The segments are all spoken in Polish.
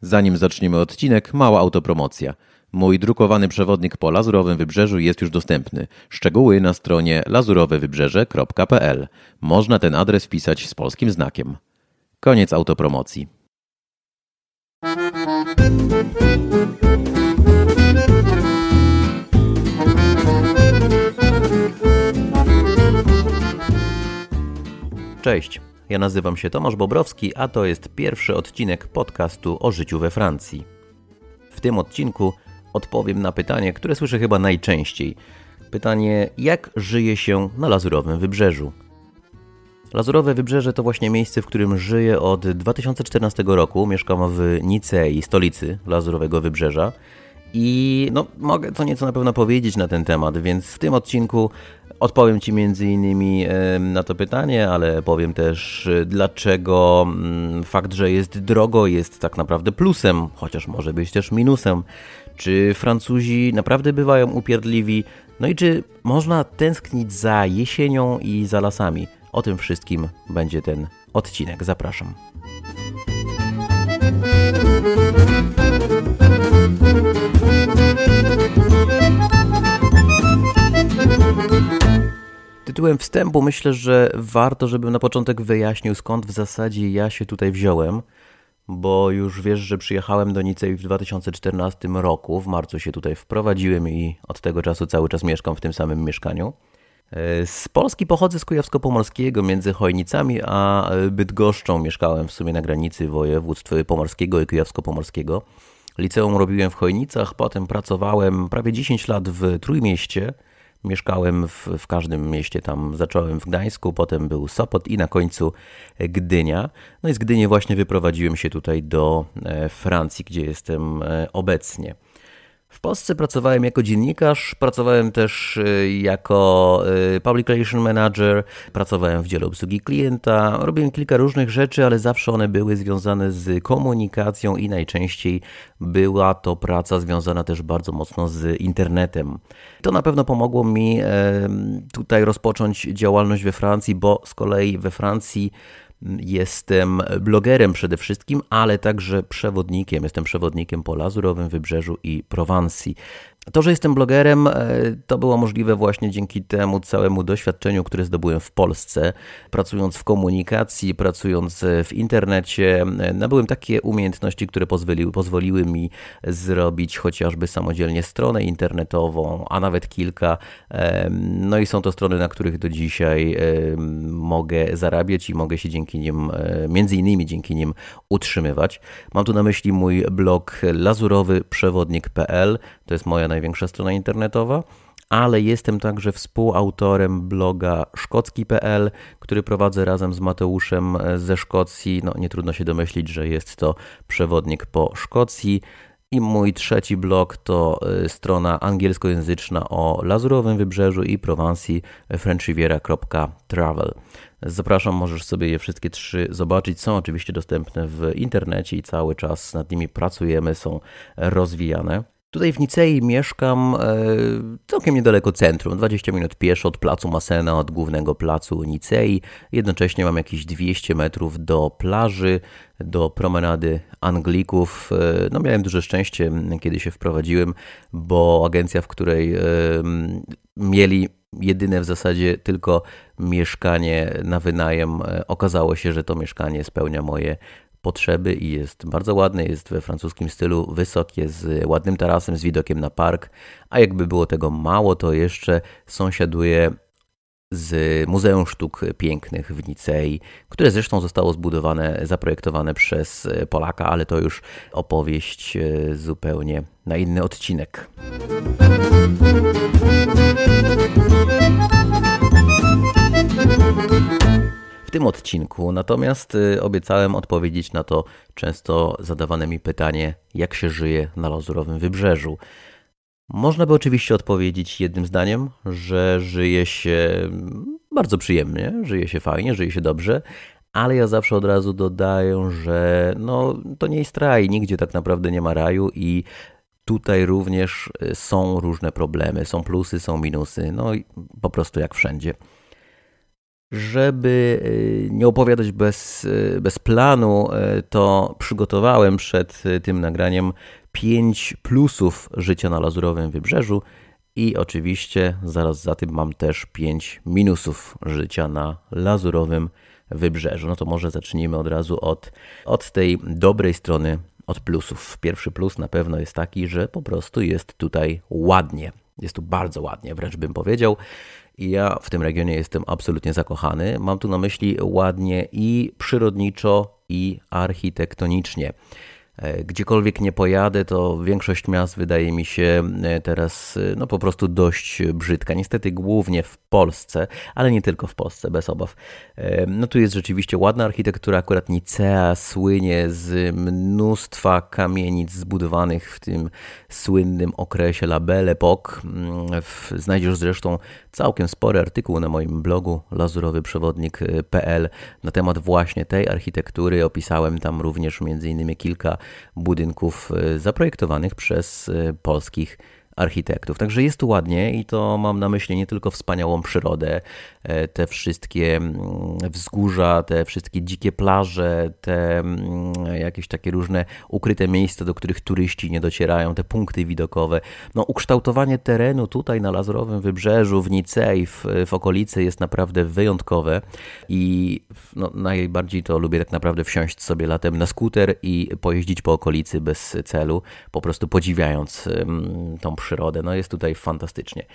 Zanim zaczniemy odcinek, mała autopromocja. Mój drukowany przewodnik po Lazurowym Wybrzeżu jest już dostępny. Szczegóły na stronie lazurowewybrzeże.pl. Można ten adres wpisać z polskim znakiem. Koniec autopromocji. Cześć, ja nazywam się Tomasz Bobrowski, a to jest pierwszy odcinek podcastu o życiu we Francji. W tym odcinku odpowiem na pytanie, które słyszę chyba najczęściej. Pytanie, jak żyje się na Lazurowym Wybrzeżu? Lazurowe Wybrzeże to właśnie miejsce, w którym żyję od 2014 roku. Mieszkam w Nicei, stolicy Lazurowego Wybrzeża. I no, mogę co nieco na pewno powiedzieć na ten temat, więc w tym odcinku odpowiem Ci między innymi na to pytanie, ale powiem też dlaczego mm, fakt, że jest drogo jest tak naprawdę plusem, chociaż może być też minusem. Czy Francuzi naprawdę bywają upierdliwi? No i czy można tęsknić za jesienią i za lasami? O tym wszystkim będzie ten odcinek. Zapraszam. Tytułem wstępu myślę, że warto, żebym na początek wyjaśnił, skąd w zasadzie ja się tutaj wziąłem, bo już wiesz, że przyjechałem do Nicei w 2014 roku. W marcu się tutaj wprowadziłem i od tego czasu cały czas mieszkam w tym samym mieszkaniu. Z Polski pochodzę z Kujawsko-Pomorskiego, między Chojnicami a Bydgoszczą mieszkałem w sumie na granicy województw pomorskiego i kujawsko-pomorskiego. Liceum robiłem w Chojnicach, potem pracowałem prawie 10 lat w Trójmieście. Mieszkałem w, w, każdym mieście, tam zacząłem w Gdańsku, potem był Sopot i na końcu Gdynia. No i z Gdyni właśnie wyprowadziłem się tutaj do e, Francji, gdzie jestem e, obecnie. W Polsce pracowałem jako dziennikarz, pracowałem też y, jako y, Public Relation Manager, pracowałem w dziale obsługi klienta, robiłem kilka różnych rzeczy, ale zawsze one były związane z komunikacją i najczęściej była to praca związana też bardzo mocno z internetem. To na pewno pomogło mi tutaj rozpocząć działalność we Francji, bo z kolei we Francji Jestem blogerem przede wszystkim, ale także przewodnikiem. Jestem przewodnikiem po Lazurowym Wybrzeżu i Prowansji. To, że jestem blogerem, e, to było możliwe właśnie dzięki temu całemu doświadczeniu, które zdobyłem w Polsce, pracując w komunikacji, pracując w internecie. E, nabyłem takie umiejętności, które pozwoliły, pozwoliły mi zrobić chociażby samodzielnie stronę internetową, a nawet kilka. E, no i są to strony, na których do dzisiaj mogę zarabiać i mogę się dzięki nim, między innymi dzięki nim utrzymywać. Mam tu na myśli mój blog lazurowyprzewodnik.pl. To jest moja największa strona internetowa, ale jestem także współautorem bloga szkocki.pl, który prowadzę razem z Mateuszem ze Szkocji. No, nie trudno się domyślić, że jest to przewodnik po Szkocji. I mój trzeci blog to y, strona angielskojęzyczna o Lazurowym Wybrzeżu i Prowansji frenchriviera.travel. Zapraszam, możesz sobie je wszystkie trzy zobaczyć. Są oczywiście dostępne w internecie i cały czas nad nimi pracujemy, są rozwijane. Tutaj w Nicei mieszkam e, całkiem niedaleko centrum, 20 minut pieszo od placu Masena, od głównego placu Nicei. Jednocześnie mam jakieś 200 metrów do plaży, do promenady Anglików. E, no miałem duże szczęście, kiedy się wprowadziłem, bo agencja, w której e, mieli jedyne w zasadzie tylko mieszkanie na wynajem, okazało się, że to mieszkanie spełnia moje potrzeby i jest bardzo ładny, jest we francuskim stylu, wysokie, z ładnym tarasem, z widokiem na park, a jakby było tego mało, to jeszcze sąsiaduje z Muzeum Sztuk Pięknych w Nicei, które zresztą zostało zbudowane, zaprojektowane przez Polaka, ale to już opowieść e, zupełnie na inny odcinek. W tym odcinku. Natomiast y, obiecałem odpowiedzieć na to często zadawane mi pytanie, jak się żyje na Lazurowym Wybrzeżu. Można by oczywiście odpowiedzieć jednym zdaniem, że żyje się bardzo przyjemnie, żyje się fajnie, żyje się dobrze, ale ja zawsze od razu dodaję, że no, to nie jest raj, nigdzie tak naprawdę nie ma raju i tutaj również y, są różne problemy, są plusy, są minusy, no i po prostu jak wszędzie. Żeby y, nie opowiadać bez, y, bez planu, y, to przygotowałem przed tym nagraniem pięć plusów życia na Lazurowym Wybrzeżu i oczywiście zaraz za tym mam też pięć minusów życia na Lazurowym Wybrzeżu. No to może zacznijmy od razu od, od tej dobrej strony, od plusów. Pierwszy plus na pewno jest taki, że po prostu jest tutaj ładnie. Jest tu bardzo ładnie, wręcz bym powiedział. Ja w tym regionie jestem absolutnie zakochany. Mam tu na myśli ładnie i przyrodniczo, i architektonicznie. E, gdziekolwiek nie pojadę, to większość miast wydaje mi się e, teraz e, no, po prostu dość brzydka. Niestety głównie w Polsce, ale nie tylko w Polsce, bez obaw. No tu jest rzeczywiście ładna architektura, akurat Nicea słynie z mnóstwa kamienic zbudowanych w tym słynnym okresie La Belle. Mm, znajdziesz zresztą całkiem spory artykuł na moim blogu lazurowyprzewodnik.pl na temat właśnie tej architektury. Opisałem tam również m.in. kilka budynków e, zaprojektowanych przez e, polskich architektów. Także jest tu ładnie i to mam na myśli nie tylko wspaniałą przyrodę, e, te wszystkie mm, wzgórza, te wszystkie dzikie plaże, te mm, jakieś takie różne ukryte miejsca, do których turyści nie docierają, te punkty widokowe. No, ukształtowanie terenu tutaj na Lazurowym Wybrzeżu, w Nicei, w, w okolicy jest naprawdę wyjątkowe i no, najbardziej to lubię tak naprawdę wsiąść sobie latem na skuter i pojeździć po okolicy bez celu, po prostu podziwiając um, tą przyrodę przyrodę. No jest tutaj fantastycznie.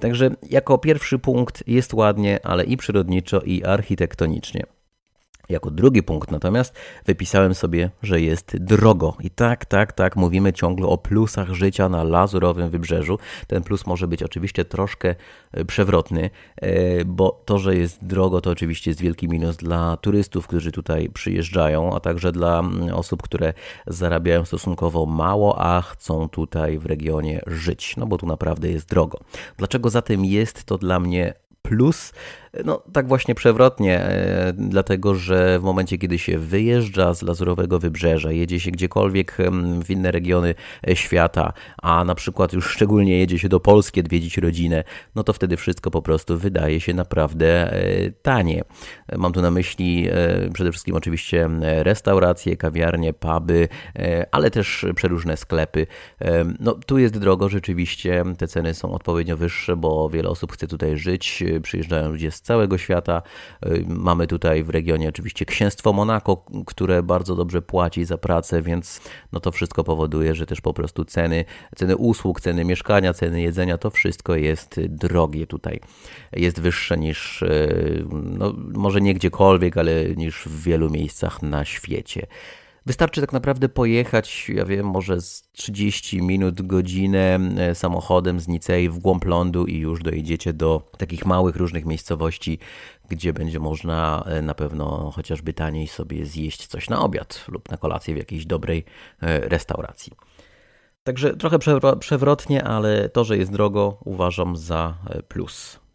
Także jako pierwszy punkt jest ładnie, ale i przyrodniczo, i architektonicznie. Jako drugi punkt natomiast wypisałem sobie, że jest drogo. I tak, tak, tak, mówimy ciągle o plusach życia na lazurowym wybrzeżu. Ten plus może być oczywiście troszkę e, przewrotny, e, bo to, że jest drogo, to oczywiście jest wielki minus dla turystów, którzy tutaj przyjeżdżają, a także dla mm, osób, które zarabiają stosunkowo mało, a chcą tutaj w regionie żyć. No bo tu naprawdę jest drogo. Dlaczego zatem jest to dla mnie plus? No, tak właśnie przewrotnie, e, dlatego że w momencie, kiedy się wyjeżdża z Lazurowego Wybrzeża, jedzie się gdziekolwiek w inne regiony e, świata, a na przykład już szczególnie jedzie się do Polski odwiedzić rodzinę, no to wtedy wszystko po prostu wydaje się naprawdę e, tanie. Mam tu na myśli przede wszystkim oczywiście restauracje, kawiarnie, puby, ale też przeróżne sklepy. No, tu jest drogo, rzeczywiście te ceny są odpowiednio wyższe, bo wiele osób chce tutaj żyć, przyjeżdżają ludzie z całego świata. Y, mamy tutaj w regionie oczywiście księstwo Monako, które bardzo dobrze płaci za pracę, więc no to wszystko powoduje, że też po prostu ceny, ceny usług, ceny mieszkania, ceny jedzenia, to wszystko jest drogie tutaj. Jest wyższe niż, y, no może nie gdziekolwiek, ale niż w wielu miejscach na świecie. Wystarczy tak naprawdę pojechać, ja wiem, może z 30 minut, godzinę e, samochodem z Nicei w głąb lądu i już dojedziecie do takich małych, różnych miejscowości, gdzie będzie można e, na pewno chociażby taniej sobie zjeść coś na obiad lub na kolację w jakiejś dobrej e, restauracji. Także trochę przewrotnie, ale to, że jest drogo, uważam za plus.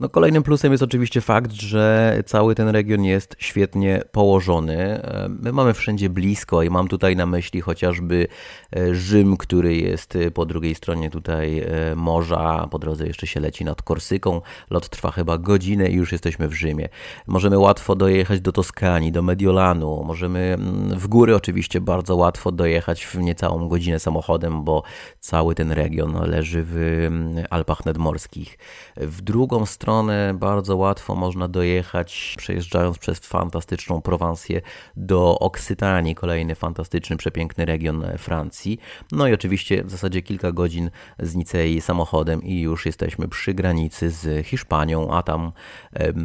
No kolejnym plusem jest oczywiście fakt, że cały ten region jest świetnie położony. My mamy wszędzie blisko i mam tutaj na myśli chociażby e, Rzym, który jest e, po drugiej stronie tutaj e, morza. Po drodze jeszcze się leci nad Korsyką. Lot trwa chyba godzinę i już jesteśmy w Rzymie. Możemy łatwo dojechać do Toskanii, do Mediolanu. Możemy mm, w góry oczywiście bardzo łatwo dojechać w niecałą godzinę samochodem, bo cały ten region leży w mm, Alpach Nadmorskich. W drugą stronę stronę bardzo łatwo można dojechać, przejeżdżając przez fantastyczną Prowansję do Oksytanii, kolejny fantastyczny, przepiękny region Francji. No i oczywiście w zasadzie kilka godzin z Nicei samochodem i już jesteśmy przy granicy z Hiszpanią, a tam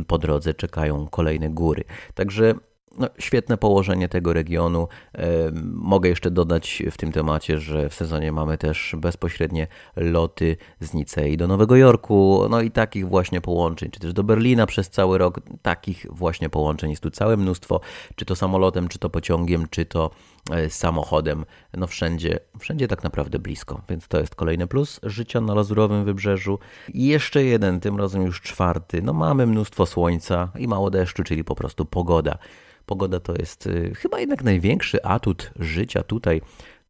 po drodze czekają kolejne góry. Także no, świetne położenie tego regionu. Mogę jeszcze dodać w tym temacie, że w sezonie mamy też bezpośrednie loty z Nicei do Nowego Jorku, no i takich właśnie połączeń, czy też do Berlina przez cały rok. Takich właśnie połączeń jest tu całe mnóstwo, czy to samolotem, czy to pociągiem, czy to e, samochodem. No wszędzie, wszędzie tak naprawdę blisko, więc to jest kolejny plus życia na Lazurowym Wybrzeżu. I jeszcze jeden, tym razem już czwarty. No mamy mnóstwo słońca i mało deszczu, czyli po prostu pogoda. Pogoda to jest y, chyba jednak największy atut życia tutaj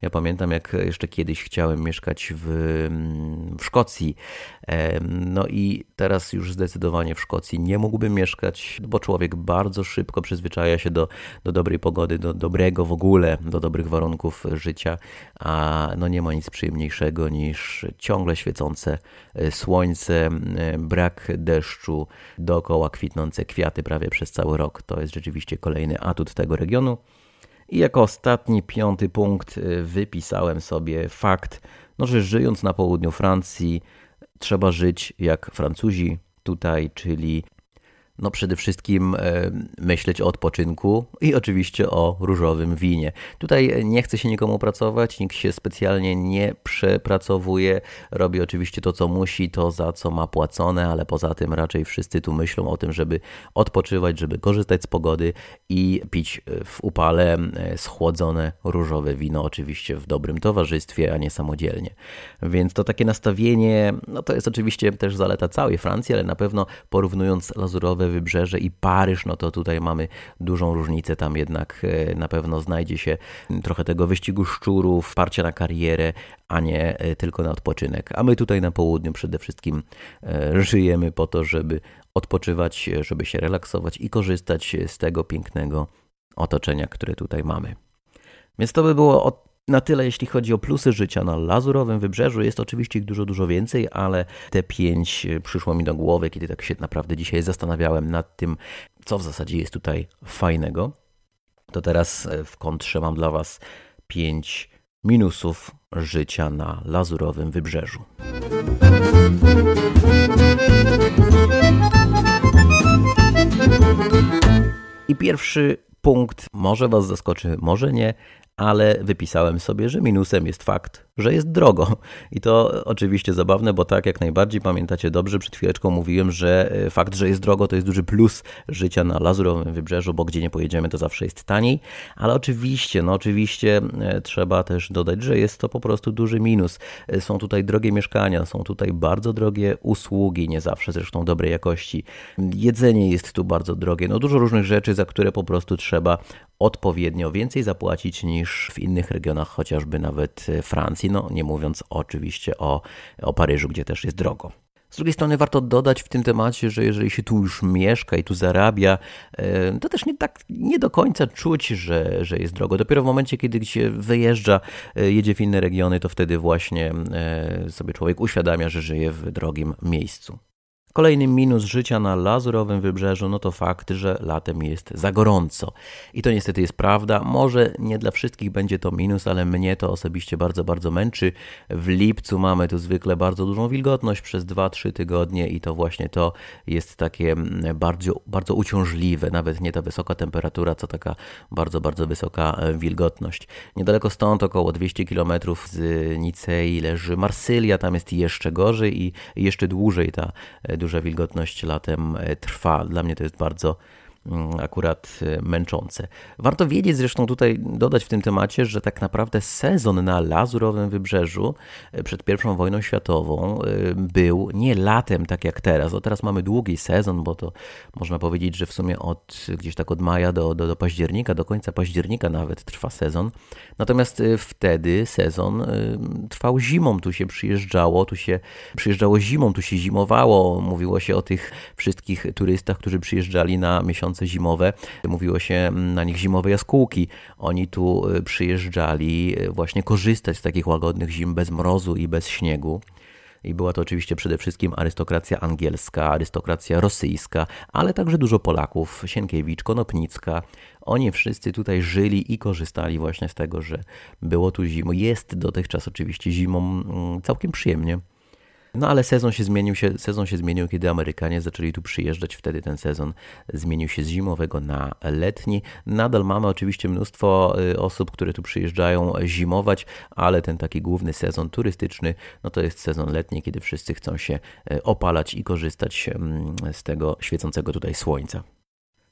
Ja pamiętam, jak jeszcze kiedyś chciałem mieszkać w, w Szkocji. No i teraz już zdecydowanie w Szkocji nie mógłbym mieszkać, bo człowiek bardzo szybko przyzwyczaja się do, do dobrej pogody, do dobrego w ogóle, do dobrych warunków życia, a no nie ma nic przyjemniejszego niż ciągle świecące e, słońce, brak deszczu, dookoła kwitnące kwiaty prawie przez cały rok. To jest rzeczywiście kolejny atut tego regionu. I jako ostatni, piąty punkt y, wypisałem sobie fakt, no, że żyjąc na południu Francji, trzeba żyć jak Francuzi tutaj, czyli no przede wszystkim e, myśleć o odpoczynku i oczywiście o różowym winie. Tutaj nie chce się nikomu pracować, nikt się specjalnie nie przepracowuje, robi oczywiście to, co musi, to za co ma płacone, ale poza tym raczej wszyscy tu myślą o tym, żeby odpoczywać, żeby korzystać z pogody i pić w upale e, schłodzone różowe wino, oczywiście w dobrym towarzystwie, a nie samodzielnie. Więc to takie nastawienie, no to jest oczywiście też zaleta całej Francji, ale na pewno porównując lazurowe Wybrzeże i Paryż, no to tutaj mamy dużą różnicę. Tam jednak e, na pewno znajdzie się trochę tego wyścigu szczurów, parcia na karierę, a nie e, tylko na odpoczynek. A my tutaj na południu przede wszystkim e, żyjemy po to, żeby odpoczywać, żeby się relaksować i korzystać z tego pięknego otoczenia, które tutaj mamy. Więc to by było od na tyle, jeśli chodzi o plusy życia na Lazurowym Wybrzeżu. Jest oczywiście ich dużo, dużo więcej, ale te pięć e, przyszło mi do głowy, kiedy tak się naprawdę dzisiaj zastanawiałem nad tym, co w zasadzie jest tutaj fajnego. To teraz e, w kontrze mam dla Was pięć minusów życia na Lazurowym Wybrzeżu. I pierwszy punkt może Was zaskoczy, może nie, ale wypisałem sobie, że minusem jest fakt, że jest drogo. I to oczywiście zabawne, bo tak jak najbardziej pamiętacie dobrze, przed chwileczką mówiłem, że e, fakt, że jest drogo, to jest duży plus życia na Lazurowym Wybrzeżu, bo gdzie nie pojedziemy, to zawsze jest taniej. Ale oczywiście, no oczywiście e, trzeba też dodać, że jest to po prostu duży minus. E, są tutaj drogie mieszkania, są tutaj bardzo drogie usługi, nie zawsze zresztą dobrej jakości. Jedzenie jest tu bardzo drogie, no dużo różnych rzeczy, za które po prostu trzeba odpowiednio więcej zapłacić niż w innych regionach, chociażby nawet Francji no nie mówiąc oczywiście o, o Paryżu, gdzie też jest drogo. Z drugiej strony warto dodać w tym temacie, że jeżeli się tu już mieszka i tu zarabia, e, to też nie tak nie do końca czuć, że, że jest drogo. Dopiero w momencie, kiedy się wyjeżdża, e, jedzie w inne regiony, to wtedy właśnie e, sobie człowiek uświadamia, że żyje w drogim miejscu. Kolejny minus życia na lazurowym wybrzeżu no to fakt, że latem jest za gorąco. I to niestety jest prawda. Może nie dla wszystkich będzie to minus, ale mnie to osobiście bardzo, bardzo męczy. W lipcu mamy tu zwykle bardzo dużą wilgotność przez 2-3 tygodnie i to właśnie to jest takie mm, bardzo, bardzo uciążliwe. Nawet nie ta wysoka temperatura, co taka bardzo, bardzo wysoka e, wilgotność. Niedaleko stąd, około 200 km z Nicei leży Marsylia, tam jest jeszcze gorzej i jeszcze dłużej ta e, duża wilgotność latem e, trwa. Dla mnie to jest bardzo akurat y, męczące. Warto wiedzieć zresztą tutaj, dodać w tym temacie, że tak naprawdę sezon na Lazurowym Wybrzeżu y, przed I wojną światową y, był nie latem tak jak teraz. O teraz mamy długi sezon, bo to można powiedzieć, że w sumie od gdzieś tak od maja do, do, do października, do końca października nawet trwa sezon. Natomiast wtedy sezon trwał zimą, tu się przyjeżdżało, tu się przyjeżdżało zimą, tu się zimowało. Mówiło się o tych wszystkich turystach, którzy przyjeżdżali na miesiąc miesiące zimowe. Mówiło się na nich zimowe jaskółki. Oni tu y, przyjeżdżali y, właśnie korzystać z takich łagodnych zim bez mrozu i bez śniegu. I była to oczywiście przede wszystkim arystokracja angielska, arystokracja rosyjska, ale także dużo Polaków, Sienkiewicz, Konopnicka. Oni wszyscy tutaj żyli i korzystali właśnie z tego, że było tu zimą. Jest dotychczas oczywiście zimą mm, całkiem przyjemnie. No ale sezon się zmienił, się, sezon się zmienił, kiedy Amerykanie zaczęli tu przyjeżdżać. Wtedy ten sezon zmienił się z zimowego na letni. Nadal mamy oczywiście mnóstwo y, osób, które tu przyjeżdżają zimować, ale ten taki główny sezon turystyczny, no to jest sezon letni, kiedy wszyscy chcą się y, opalać i korzystać mm, z tego świecącego tutaj słońca.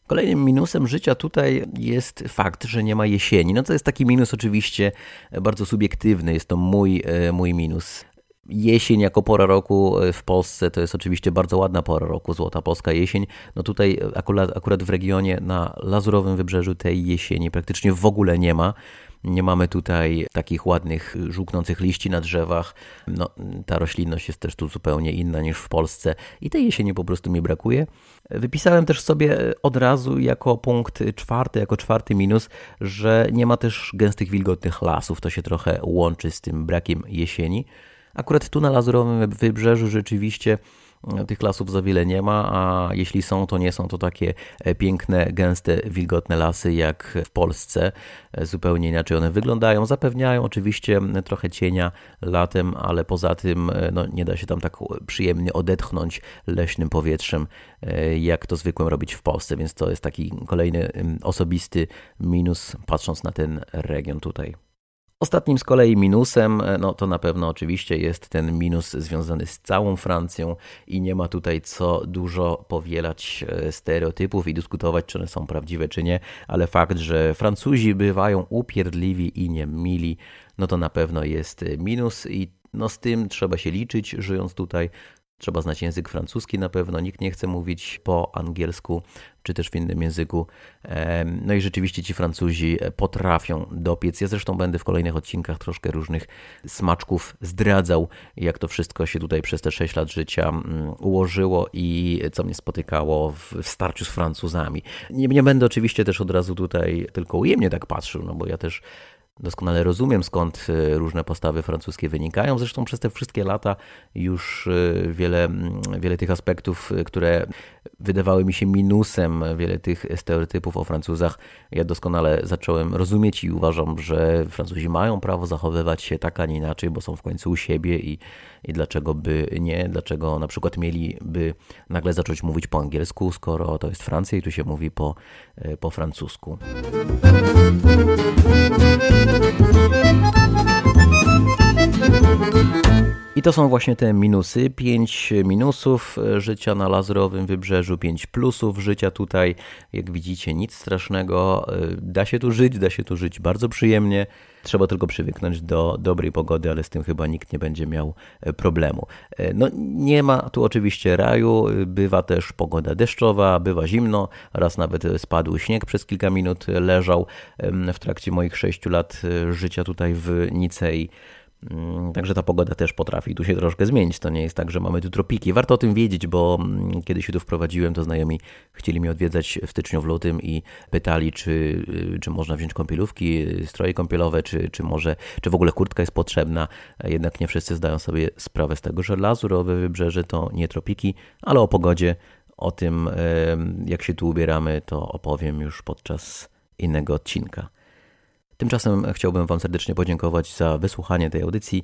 Kolejnym minusem życia tutaj jest fakt, że nie ma jesieni. No to jest taki minus oczywiście bardzo subiektywny, jest to mój, y, mój minus. Jesień jako pora roku e, w Polsce to jest oczywiście bardzo ładna pora roku, złota polska jesień. No tutaj akurat, akurat w regionie na Lazurowym Wybrzeżu tej jesieni praktycznie w ogóle nie ma. Nie mamy tutaj takich ładnych, żółknących liści na drzewach. No, ta roślinność jest też tu zupełnie inna niż w Polsce i tej jesieni po prostu mi brakuje. Wypisałem też sobie od razu jako punkt czwarty, jako czwarty minus, że nie ma też gęstych, wilgotnych lasów. To się trochę łączy z tym brakiem jesieni. Akurat tu na Lazurowym Wybrzeżu rzeczywiście tych lasów za wiele nie ma, a jeśli są, to nie są to takie e, piękne, gęste, wilgotne lasy jak w Polsce. E, zupełnie inaczej one wyglądają. Zapewniają oczywiście trochę cienia latem, ale poza tym e, no, nie da się tam tak przyjemnie odetchnąć leśnym powietrzem, jak to zwykłem robić w Polsce, więc to jest taki kolejny osobisty minus, patrząc na ten region tutaj. Ostatnim z kolei minusem, e, no to na pewno oczywiście jest ten minus związany z całą Francją i nie ma tutaj co dużo powielać e, stereotypów i dyskutować, czy one są prawdziwe, czy nie, ale fakt, że Francuzi bywają upierdliwi i niemili, no to na pewno jest minus i no z tym trzeba się liczyć, żyjąc tutaj. Trzeba znać język francuski na pewno, nikt nie chce mówić po angielsku czy też w innym języku. No i rzeczywiście ci Francuzi potrafią dopiec. Ja zresztą będę w kolejnych odcinkach troszkę różnych smaczków zdradzał, jak to wszystko się tutaj przez te 6 lat życia mm, ułożyło i co mnie spotykało w starciu z Francuzami. Nie, nie będę oczywiście też od razu tutaj tylko ujemnie tak patrzył, no bo ja też Doskonale rozumiem, skąd e, różne postawy francuskie wynikają. Zresztą przez te wszystkie lata już e, wiele, wiele tych aspektów, e, które wydawały mi się minusem, wiele tych stereotypów o Francuzach, ja doskonale zacząłem rozumieć i uważam, że Francuzi mają prawo zachowywać się tak, a nie inaczej, bo są w końcu u siebie i, i dlaczego by nie, dlaczego na przykład mieliby nagle zacząć mówić po angielsku, skoro to jest Francja i tu się mówi po, po francusku. I to są właśnie te minusy. Pięć minusów życia na Lazurowym Wybrzeżu, pięć plusów życia tutaj. Jak widzicie, nic strasznego. Da się tu żyć, da się tu żyć bardzo przyjemnie. Trzeba tylko przywyknąć do dobrej pogody, ale z tym chyba nikt nie będzie miał problemu. No, nie ma tu oczywiście raju, bywa też pogoda deszczowa, bywa zimno, raz nawet spadł śnieg przez kilka minut, leżał w trakcie moich sześciu lat życia tutaj w Nicei. Mm, także ta pogoda też potrafi tu się troszkę zmienić. To nie jest tak, że mamy tu tropiki. Warto o tym wiedzieć, bo mm, kiedy się tu wprowadziłem, to znajomi chcieli mnie odwiedzać w styczniu, w lutym i pytali, czy, y, czy można wziąć kąpielówki, stroje kąpielowe, czy, czy może, czy w ogóle kurtka jest potrzebna. Jednak nie wszyscy zdają sobie sprawę z tego, że lazurowe wybrzeże to nie tropiki, ale o pogodzie, o tym, jak się tu ubieramy, to opowiem już podczas innego odcinka. Tymczasem chciałbym Wam serdecznie podziękować za wysłuchanie tej audycji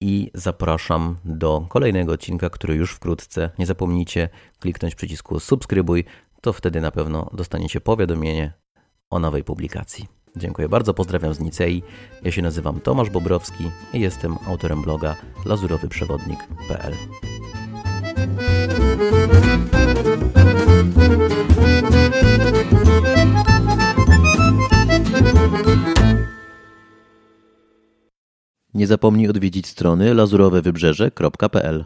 i zapraszam do kolejnego odcinka, który już wkrótce. Nie zapomnijcie kliknąć przycisku subskrybuj, to wtedy na pewno dostaniecie powiadomienie o nowej publikacji. Dziękuję bardzo, pozdrawiam z Nicei. Ja się nazywam Tomasz Bobrowski i jestem autorem bloga lazurowyprzewodnik.pl. Nie zapomnij odwiedzić strony lazurowewybrzeże.pl